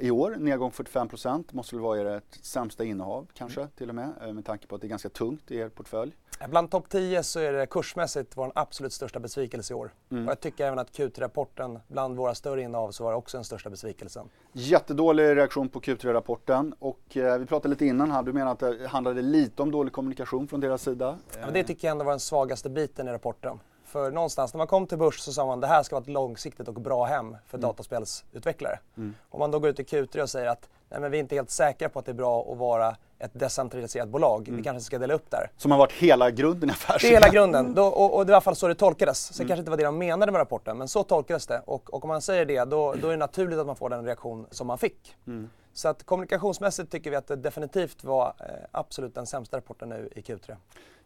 i år, nedgång 45 måste väl vara ert sämsta innehav kanske mm. till och med, eh, med tanke på att det är ganska tungt i er portfölj. Bland topp 10 så är det kursmässigt vår absolut största besvikelse i år. Mm. Och jag tycker även att Q3-rapporten, bland våra större innehav, så var det också den största besvikelsen. Jättedålig reaktion på Q3-rapporten och eh, vi pratade lite innan här, du menar att det handlade lite om dålig kommunikation från deras sida? Ja, det tycker jag ändå var den svagaste biten i rapporten. För någonstans när man kom till börs så sa man det här ska vara ett långsiktigt och bra hem för mm. dataspelsutvecklare. Mm. Om man då går ut i Q3 och säger att nej, men vi är inte helt säkra på att det är bra att vara ett decentraliserat bolag. Mm. Vi kanske ska dela upp där. Som har varit hela grunden i affärsidén? Det är hela grunden. Då, och, och, det var i alla fall så det tolkades. Sen mm. kanske inte var det de menade med rapporten, men så tolkades det. Och, och om man säger det, då, då, är det naturligt att man får den reaktion som man fick. Mm. Så att kommunikationsmässigt tycker vi att det definitivt var eh, absolut den sämsta rapporten nu i Q3.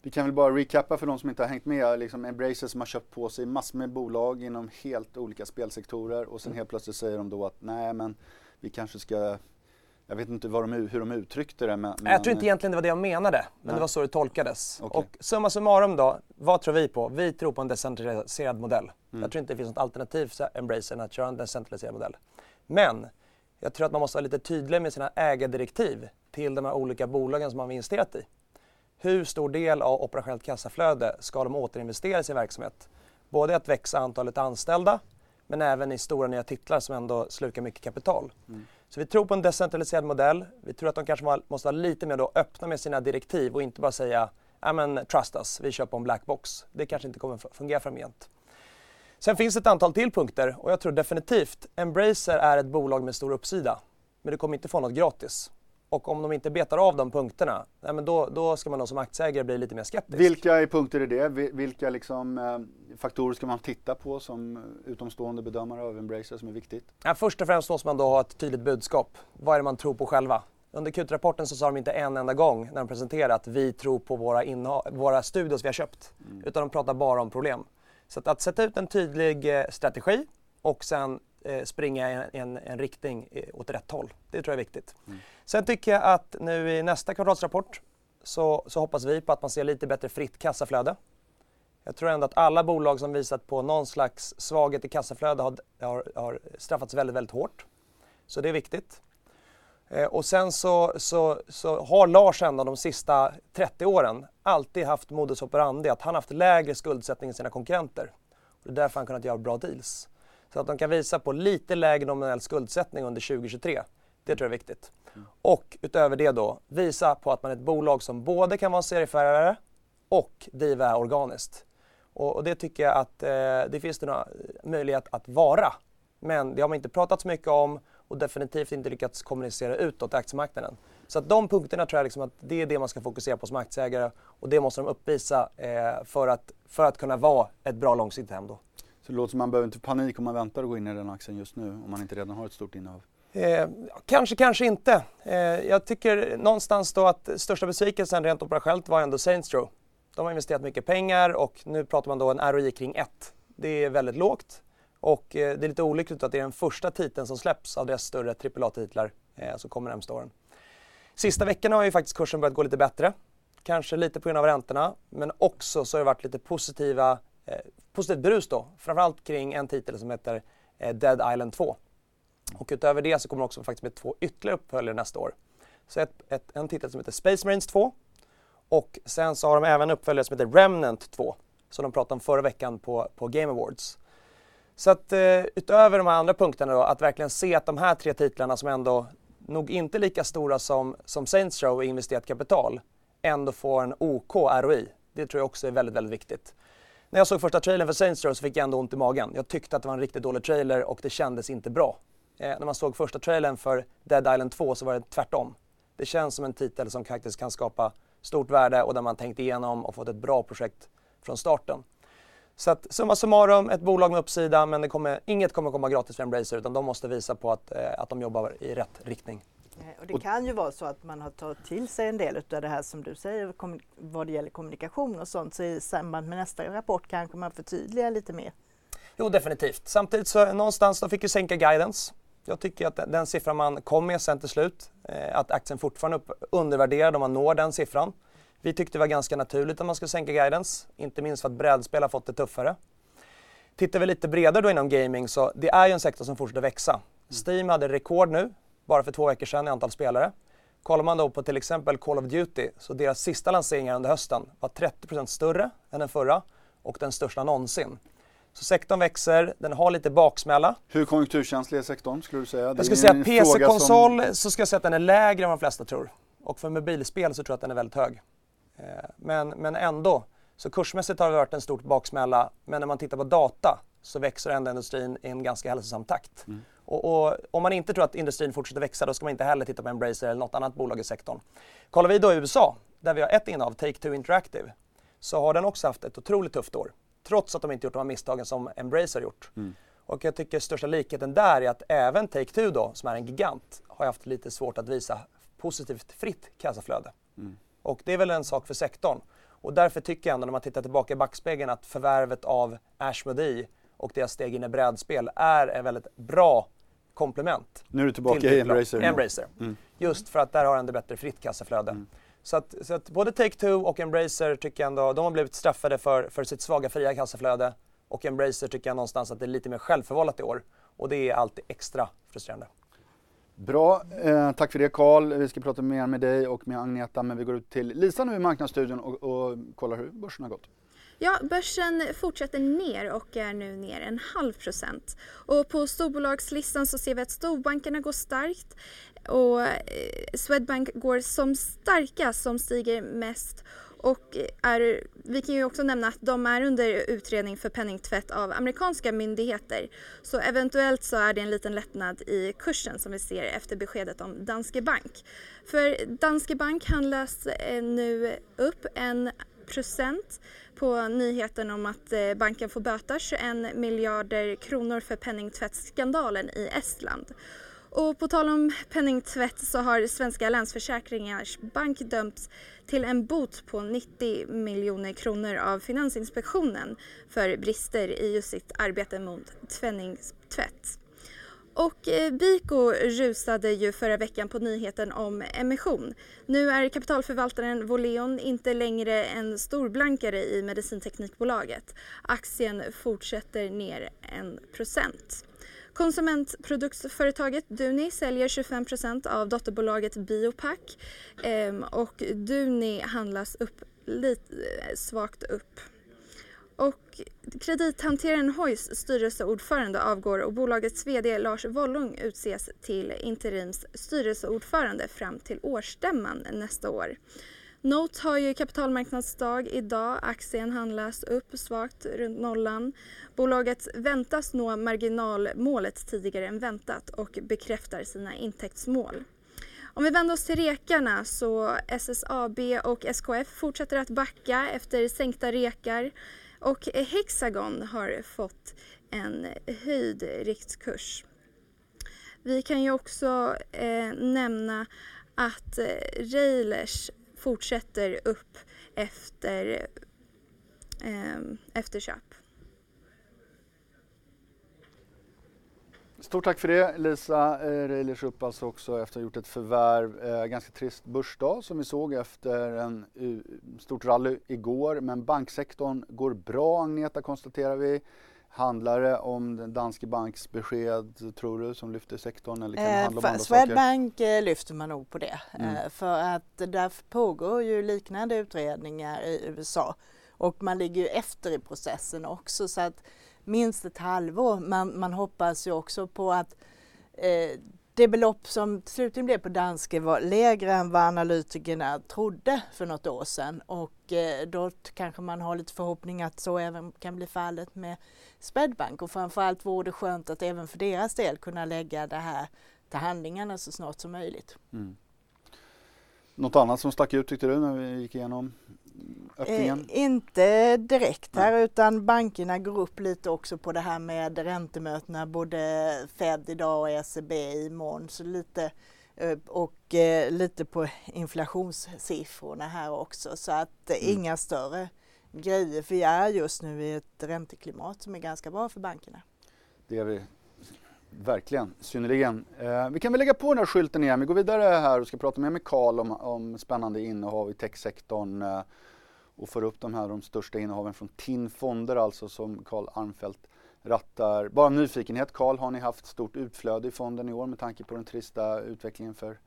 Vi kan väl bara recappa för de som inte har hängt med. Liksom Embracer som har köpt på sig massor med bolag inom helt olika spelsektorer och sen mm. helt plötsligt säger de då att nej men vi kanske ska jag vet inte de, hur de uttryckte det. Men, jag tror inte egentligen det var det jag menade, men nej. det var så det tolkades. Okay. Och summa summarum då, vad tror vi på? Vi tror på en decentraliserad modell. Mm. Jag tror inte det finns något alternativ för Embracer än att köra en decentraliserad modell. Men jag tror att man måste vara lite tydlig med sina ägardirektiv till de här olika bolagen som man har investerat i. Hur stor del av operationellt kassaflöde ska de återinvestera i sin verksamhet? Både att växa antalet anställda men även i stora nya titlar som ändå slukar mycket kapital. Mm. Så vi tror på en decentraliserad modell. Vi tror att de kanske måste vara lite mer då öppna med sina direktiv och inte bara säga men trust us, vi kör på en black box. Det kanske inte kommer fungera framgent. Sen finns det ett antal till punkter och jag tror definitivt Embracer är ett bolag med stor uppsida. Men du kommer inte få något gratis. Och om de inte betar av de punkterna, nej men då, då ska man nog som aktieägare bli lite mer skeptisk. Vilka punkter är det? Vilka liksom, eh, faktorer ska man titta på som utomstående bedömare av Embracer som är viktigt? Ja, först och främst måste man då ha ett tydligt budskap. Vad är det man tror på själva? Under Q-rapporten så sa de inte en enda gång när de presenterade att vi tror på våra, våra studios vi har köpt. Mm. Utan de pratar bara om problem. Så att, att sätta ut en tydlig eh, strategi och sen eh, springa i en, en, riktning eh, åt rätt håll. Det tror jag är viktigt. Mm. Sen tycker jag att nu i nästa kvartalsrapport så, så hoppas vi på att man ser lite bättre fritt kassaflöde. Jag tror ändå att alla bolag som visat på någon slags svaghet i kassaflöde har, har, har straffats väldigt, väldigt hårt. Så det är viktigt. Eh, och sen så, så, så, har Lars ändå de sista 30 åren alltid haft modus operandi att han haft lägre skuldsättning än sina konkurrenter. Och det är därför han kunnat göra bra deals. Så att de kan visa på lite lägre nominell skuldsättning under 2023. Det tror jag är viktigt. Mm. Och utöver det då, visa på att man är ett bolag som både kan vara serieförare och driva organiskt. Och, och, det tycker jag att eh, det finns det några möjlighet att vara. Men det har man inte pratat så mycket om och definitivt inte lyckats kommunicera utåt i aktiemarknaden. Så att de punkterna tror jag liksom att det är det man ska fokusera på som aktieägare och det måste de uppvisa eh, för, att, för att kunna vara ett bra långsiktigt hem då. Så det låter som man behöver inte panik om man väntar att gå in i den aktien just nu om man inte redan har ett stort innehav? Eh, kanske, kanske inte. Eh, jag tycker någonstans då att största besvikelsen rent operationellt var ändå Saints Row. De har investerat mycket pengar och nu pratar man då en ROI kring 1. Det är väldigt lågt och eh, det är lite olyckligt att det är den första titeln som släpps av deras större AAA-titlar eh, som kommer närmsta åren. Sista veckorna har ju faktiskt kursen börjat gå lite bättre. Kanske lite på grund av räntorna, men också så har det varit lite positiva, eh, positivt brus då. Framförallt kring en titel som heter eh, Dead Island 2. Och utöver det så kommer det också faktiskt med två ytterligare uppföljare nästa år. Så ett, ett, en titel som heter Space Marines 2 och sen så har de även uppföljare som heter Remnant 2 som de pratade om förra veckan på, på Game Awards. Så att eh, utöver de här andra punkterna då, att verkligen se att de här tre titlarna som ändå nog inte lika stora som, som Saints Row i investerat kapital ändå får en OK ROI. Det tror jag också är väldigt, väldigt viktigt. När jag såg första trailern för Saints Row så fick jag ändå ont i magen. Jag tyckte att det var en riktigt dålig trailer och det kändes inte bra. Eh, när man såg första trailern för Dead Island 2 så var det tvärtom. Det känns som en titel som faktiskt kan skapa stort värde och där man tänkt igenom och fått ett bra projekt från starten. Så att summa summarum, ett bolag med uppsida men det kommer, inget kommer komma gratis för Embracer utan de måste visa på att, eh, att de jobbar i rätt riktning. Eh, och det kan ju vara så att man har tagit till sig en del av det här som du säger vad det gäller kommunikation och sånt. Så i samband med nästa rapport kanske man förtydligar lite mer. Jo, definitivt. Samtidigt så någonstans, de fick ju sänka guidance. Jag tycker att den siffran man kom med sen till slut, eh, att aktien fortfarande är undervärderad om man når den siffran. Vi tyckte det var ganska naturligt att man skulle sänka guidance, inte minst för att brädspel har fått det tuffare. Tittar vi lite bredare då inom gaming så det är ju en sektor som fortsätter växa. Steam hade rekord nu, bara för två veckor sedan i antal spelare. Kollar man då på till exempel Call of Duty så deras sista lanseringar under hösten var 30% större än den förra och den största någonsin. Så sektorn växer, den har lite baksmälla. Hur konjunkturkänslig är sektorn skulle du säga? Jag skulle säga PC-konsol som... så ska jag säga att den är lägre än vad de flesta tror. Och för mobilspel så tror jag att den är väldigt hög. Eh, men, men ändå, så kursmässigt har det varit en stor baksmälla. Men när man tittar på data så växer ändå industrin i en ganska hälsosam takt. Mm. Och, och, om man inte tror att industrin fortsätter växa då ska man inte heller titta på Embracer eller något annat bolag i sektorn. Kollar vi då i USA, där vi har ett innehav, Take-Two Interactive, så har den också haft ett otroligt tufft år. Trots att de inte gjort de här misstagen som Embracer gjort. Mm. Och jag tycker största likheten där är att även Take-Two då, som är en gigant, har haft lite svårt att visa positivt fritt kassaflöde. Mm. Och det är väl en sak för sektorn. Och därför tycker jag ändå när man tittar tillbaka i backspegeln att förvärvet av Ashmodee och deras steg in i brädspel är en väldigt bra komplement. Nu är du tillbaka i Embracer. Embracer. Mm. Just för att där har den det bättre fritt kassaflöde. Mm. Så, att, så att både Take-Two och Embracer tycker jag ändå, de har blivit straffade för, för sitt svaga fria kassaflöde. Och Embracer tycker jag någonstans att det är lite mer självförvållat i år. Och det är alltid extra frustrerande. Bra, eh, tack för det Karl. Vi ska prata mer med dig och med Agneta men vi går ut till Lisa nu i Marknadsstudion och, och kollar hur börsen har gått. Ja, börsen fortsätter ner och är nu ner en halv procent. Och på storbolagslistan så ser vi att storbankerna går starkt och eh, Swedbank går som starkast som stiger mest och är, vi kan ju också nämna att de är under utredning för penningtvätt av amerikanska myndigheter. Så eventuellt så är det en liten lättnad i kursen som vi ser efter beskedet om Danske Bank. För Danske Bank handlas eh, nu upp en procent på nyheten om att eh, banken får böta 21 miljarder kronor för penningtvättsskandalen i Estland. Och på tal om penningtvätt så har Svenska Länsförsäkringars Bank dömts till en bot på 90 miljoner kronor av Finansinspektionen för brister i just sitt arbete mot penningtvätt. Och eh, Biko rusade ju förra veckan på nyheten om emission. Nu är kapitalförvaltaren Voleon inte längre en storblankare i medicinteknikbolaget. Aktien fortsätter ner en procent. Konsumentproduktsföretaget Duni säljer 25% av dotterbolaget Biopack ehm, och Duni handlas upp lite eh, svagt upp. Och kredithanteraren Hoys styrelseordförande avgår och bolagets VD Lars Wollung utses till interims styrelseordförande fram till årsstämman nästa år. Note har ju kapitalmarknadsdag idag. Aktien handlas upp svagt runt nollan. Bolaget väntas nå marginalmålet tidigare än väntat och bekräftar sina intäktsmål. Om vi vänder oss till rekarna så SSAB och SKF fortsätter att backa efter sänkta rekar och Hexagon har fått en höjd riktkurs. Vi kan ju också eh, nämna att eh, Railers fortsätter upp efter eh, efterköp. Stort tack för det Lisa eh, Reilers upp alltså också efter att ha gjort ett förvärv. Eh, ganska trist börsdag som vi såg efter en uh, stort rally igår. Men banksektorn går bra Agneta konstaterar vi. Handlar det om Danske Banks besked tror du som lyfter sektorn eller kan det handla om eh, andra Swedbank saker? Eh, lyfter man nog på det. Mm. Eh, för att där pågår ju liknande utredningar i USA och man ligger ju efter i processen också så att minst ett halvår. Man, man hoppas ju också på att eh, det belopp som slutligen blev på Danske var lägre än vad analytikerna trodde för något år sedan och eh, då kanske man har lite förhoppning att så även kan bli fallet med Swedbank och framförallt vore det skönt att även för deras del kunna lägga det här till handlingarna så snart som möjligt. Mm. Något annat som stack ut tyckte du när vi gick igenom öppningen? Eh, inte direkt här Nej. utan bankerna går upp lite också på det här med räntemötena både Fed idag och ECB imorgon. Så lite, eh, och eh, lite på inflationssiffrorna här också så att mm. inga större grejer. För vi är just nu i ett ränteklimat som är ganska bra för bankerna. Det är vi Verkligen, synnerligen. Eh, vi kan väl lägga på den här skylten igen. Vi går vidare här och ska prata mer med Karl om, om spännande innehav i techsektorn eh, och får upp de här de största innehaven från TIN Fonder alltså som Karl Armfelt rattar. Bara nyfikenhet Karl, har ni haft stort utflöde i fonden i år med tanke på den trista utvecklingen för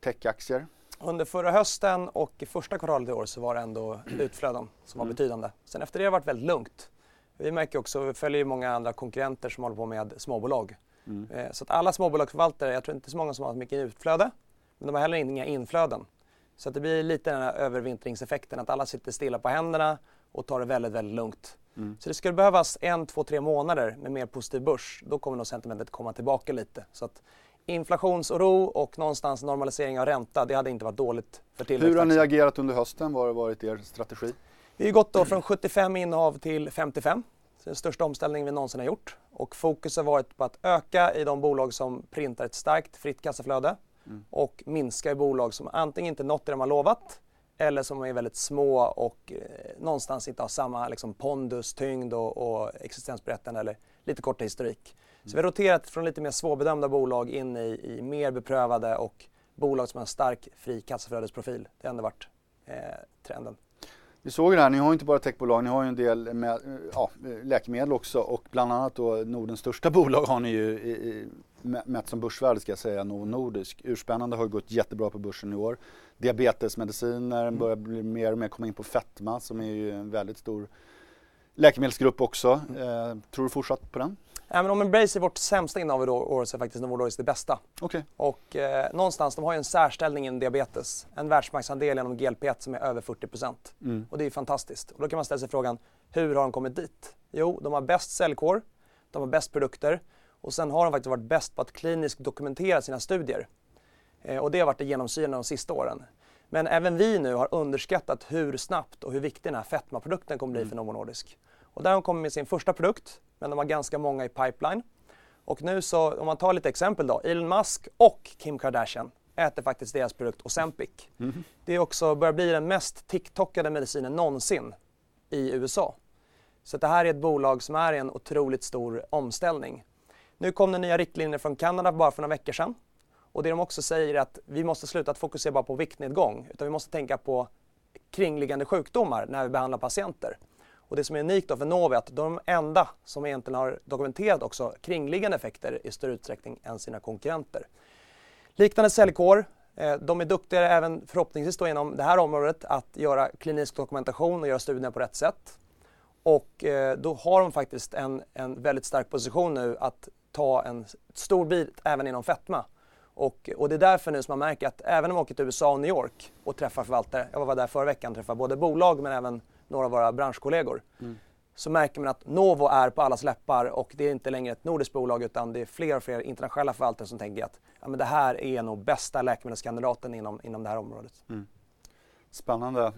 techaktier? Under förra hösten och första kvartalet i år så var det ändå utflöden som var mm. betydande. Sen efter det har det varit väldigt lugnt. Vi märker också, vi följer ju många andra konkurrenter som håller på med småbolag. Mm. Eh, så att alla småbolagsförvaltare, jag tror inte så många som har mycket utflöde, men de har heller inga inflöden. Så att det blir lite den här övervintringseffekten att alla sitter stilla på händerna och tar det väldigt, väldigt lugnt. Mm. Så det skulle behövas en, två, tre månader med mer positiv börs. Då kommer nog sentimentet komma tillbaka lite. Så att inflationsoro och någonstans normalisering av ränta, det hade inte varit dåligt för tillväxt. Hur har ni agerat under hösten? Vad har varit er strategi? Vi har gått då från 75 innehav till 55. Så den största omställningen vi någonsin har gjort. Och fokus har varit på att öka i de bolag som printar ett starkt fritt kassaflöde mm. och minska i bolag som antingen inte nått det de har lovat eller som är väldigt små och eh, någonstans inte har samma liksom, pondus, tyngd och, och existensberättande eller lite korta historik. Mm. Så vi har roterat från lite mer svårbedömda bolag in i, i mer beprövade och bolag som har en stark fri kassaflödesprofil. Det har ändå varit eh, trenden. Vi såg det här, ni har inte bara techbolag, ni har ju en del med, ja, läkemedel också och bland annat då Nordens största bolag har ni ju i, i, mätt som börsvärde ska jag säga, Novo Nordisk. Urspännande har ju gått jättebra på börsen i år. Diabetesmediciner mm. börjar bli mer och mer komma in på fetma som är ju en väldigt stor läkemedelsgrupp också. Mm. Eh, tror du fortsatt på den? Men om Embrace är vårt sämsta innehav i år så är faktiskt Novo det bästa. Okay. Och eh, någonstans, de har ju en särställning inom diabetes. En världsmarknadsandel inom GLP-1 som är över 40 mm. Och det är fantastiskt. Och då kan man ställa sig frågan, hur har de kommit dit? Jo, de har bäst säljkår, de har bäst produkter och sen har de faktiskt varit bäst på att kliniskt dokumentera sina studier. Eh, och det har varit det genomsyrande de sista åren. Men även vi nu har underskattat hur snabbt och hur viktig den här fetmaprodukten kommer bli mm. för Novo Nordisk. Och där har de kommit med sin första produkt, men de har ganska många i pipeline. Och nu så, om man tar lite exempel då, Elon Musk och Kim Kardashian äter faktiskt deras produkt Ozempic. Mm. Det också börjar bli den mest TikTokade medicinen någonsin i USA. Så det här är ett bolag som är i en otroligt stor omställning. Nu kom det nya riktlinjer från Kanada bara för några veckor sedan. Och det de också säger är att vi måste sluta att fokusera bara på viktnedgång utan vi måste tänka på kringliggande sjukdomar när vi behandlar patienter. Och det som är unikt då för Novi är att de är de enda som egentligen har dokumenterat också kringliggande effekter i större utsträckning än sina konkurrenter. Liknande säljkår, eh, de är duktigare även förhoppningsvis då inom det här området att göra klinisk dokumentation och göra studierna på rätt sätt. Och eh, då har de faktiskt en, en väldigt stark position nu att ta en stor bit även inom fetma. Och, och, det är därför nu som man märker att även om man åker till USA och New York och träffar förvaltare, jag var där förra veckan och träffade både bolag men även några av våra branschkollegor, mm. så märker man att Novo är på allas läppar och det är inte längre ett nordiskt bolag utan det är fler och fler internationella förvaltare som tänker att ja, men det här är nog bästa läkemedelskandidaten inom, inom det här området. Mm. Spännande.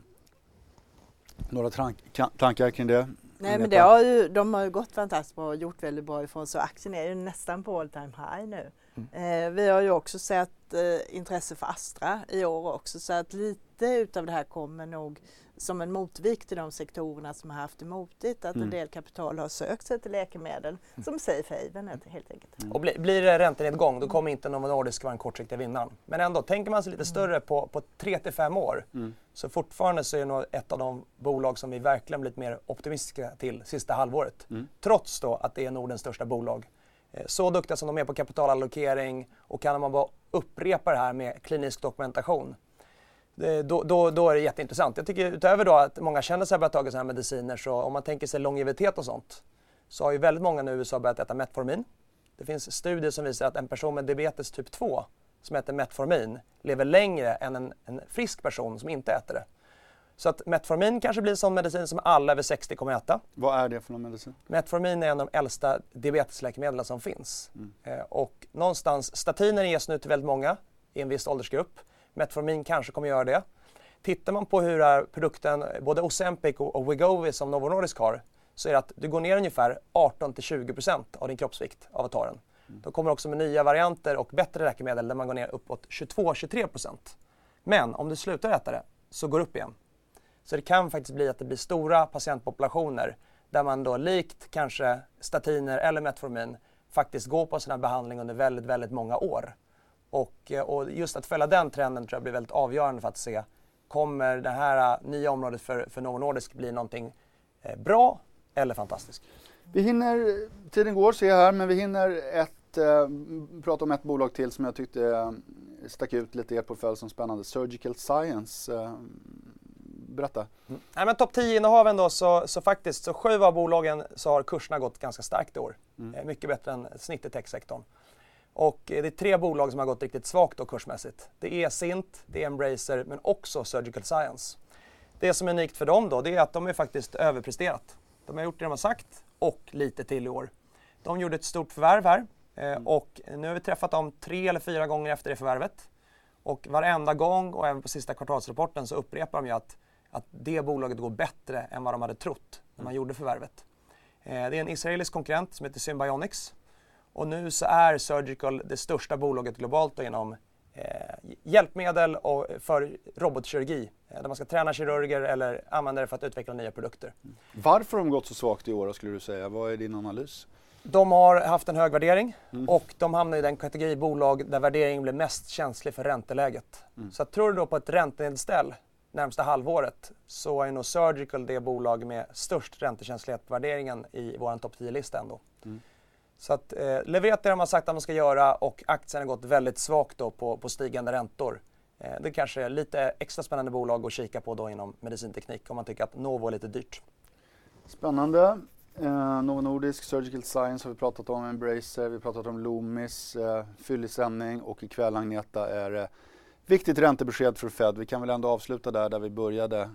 Några tankar kring det? Nej men det har ju, de har ju gått fantastiskt bra och gjort väldigt bra ifrån så aktien är ju nästan på all time high nu. Mm. Eh, vi har ju också sett eh, intresse för Astra i år också så att lite utav det här kommer nog som en motvikt till de sektorerna som har haft det motigt att mm. en del kapital har sökt sig till läkemedel mm. som safe haven helt enkelt. Mm. Och bli, blir det räntenedgång då kommer inte Novo Nordisk vara den kortsiktiga vinnaren. Men ändå, tänker man sig lite mm. större på, på 3 till 5 år mm. så fortfarande så är det nog ett av de bolag som vi verkligen blivit mer optimistiska till sista halvåret. Mm. Trots då att det är Nordens största bolag. Eh, så duktiga som de är på kapitalallokering och kan man bara upprepa det här med klinisk dokumentation då, då, då, är det jätteintressant. Jag tycker utöver då att många kändisar har börjat ta sådana här mediciner så om man tänker sig longevitet och sånt så har ju väldigt många nu i USA börjat äta Metformin. Det finns studier som visar att en person med diabetes typ 2 som äter Metformin lever längre än en, en frisk person som inte äter det. Så att Metformin kanske blir en sån medicin som alla över 60 kommer att äta. Vad är det för någon medicin? Metformin är en av de äldsta diabetesläkemedlen som finns. Mm. Eh, och någonstans, statiner ges nu till väldigt många i en viss åldersgrupp. Metformin kanske kommer göra det. Tittar man på hur är produkten, både Ozempic och Wegovy som Novo Nordisk har, så är det att du går ner ungefär 18-20% av din kroppsvikt av att ta den. Mm. De kommer också med nya varianter och bättre läkemedel där man går ner uppåt 22-23%. Men om du slutar äta det så går det upp igen. Så det kan faktiskt bli att det blir stora patientpopulationer där man då likt kanske statiner eller Metformin faktiskt går på sån här behandling under väldigt, väldigt många år. Och, eh, och, just att följa den trenden tror jag blir väldigt avgörande för att se kommer det här eh, nya området för, för Novo Nordisk bli någonting eh, bra eller fantastiskt? Vi hinner, tiden går ser jag här, men vi hinner ett, eh, prata om ett bolag till som jag tyckte stack ut lite i er portfölj som spännande. Surgical Science. Eh, berätta. Mm. Nej, men topp 10 innehaven då så, så faktiskt så sju av bolagen så har kurserna gått ganska starkt i år. Mm. mycket bättre än snittet i techsektorn. Och det är tre bolag som har gått riktigt svagt då kursmässigt. Det är Sint, det är Embracer men också Surgical Science. Det som är unikt för dem då det är att de är faktiskt överpresterat. De har gjort det de har sagt och lite till i år. De gjorde ett stort förvärv här eh, mm. och nu har vi träffat dem tre eller fyra gånger efter det förvärvet. Och varenda gång och även på sista kvartalsrapporten så upprepar de ju att, att det bolaget går bättre än vad de hade trott när man gjorde förvärvet. Eh, det är en israelisk konkurrent som heter Symbionics och nu så är Surgical det största bolaget globalt inom eh, hjälpmedel och för robotkirurgi. Eh, där man ska träna kirurger eller använda det för att utveckla nya produkter. Varför har de gått så svagt i år skulle du säga? Vad är din analys? De har haft en hög värdering mm. och de hamnar i den kategori bolag där värderingen blir mest känslig för ränteläget. Mm. Så tror du då på ett räntenedställ närmsta halvåret så är nog Surgical det bolag med störst räntekänslighet på värderingen i vår topp 10-lista ändå. Mm. Så att eh, levererat det de har sagt att de ska göra och aktien har gått väldigt svagt då på, på stigande räntor. Eh, det kanske är lite extra spännande bolag att kika på då inom medicinteknik om man tycker att Novo är lite dyrt. Spännande. Eh, Novo Nordisk, Surgical Science har vi pratat om, Embracer, vi har pratat om Loomis, eh, fyllig sändning och ikväll Agneta är eh, viktigt räntebesked för Fed. Vi kan väl ändå avsluta där, där vi började.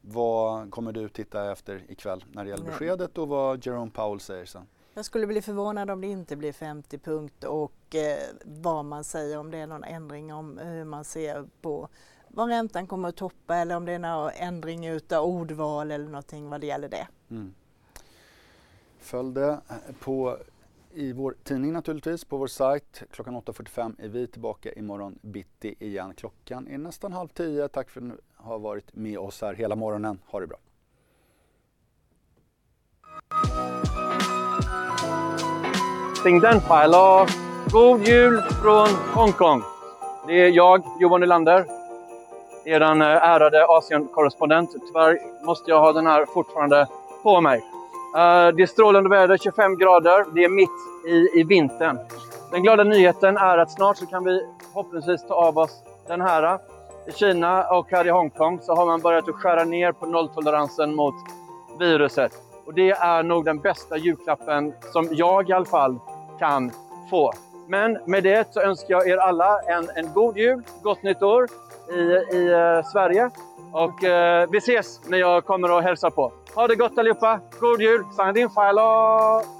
Vad kommer du titta efter ikväll när det gäller beskedet och vad Jerome Powell säger sen? Jag skulle bli förvånad om det inte blir 50 punkt och eh, vad man säger om det är någon ändring om hur man ser på vad räntan kommer att toppa eller om det är någon ändring utav ordval eller någonting vad det gäller det. Mm. Följ det eh, på, i vår tidning naturligtvis, på vår sajt. Klockan 8.45 är vi tillbaka imorgon bitti igen. Klockan är nästan halv tio. Tack för att ni har varit med oss här hela morgonen. Ha det bra. Sing Denfile God Jul från Hongkong. Det är jag, Johan Nylander, er eh, ärade Asien-korrespondent. Tyvärr måste jag ha den här fortfarande på mig. Eh, det är strålande väder, 25 grader. Det är mitt i, i vintern. Den glada nyheten är att snart så kan vi förhoppningsvis ta av oss den här. I Kina och här i Hongkong så har man börjat att skära ner på nolltoleransen mot viruset. Och det är nog den bästa julklappen som jag i alla fall kan få. Men med det så önskar jag er alla en, en god jul, gott nytt år i, i eh, Sverige. Och eh, vi ses när jag kommer och hälsar på. Ha det gott allihopa! God jul! Sandin Filo!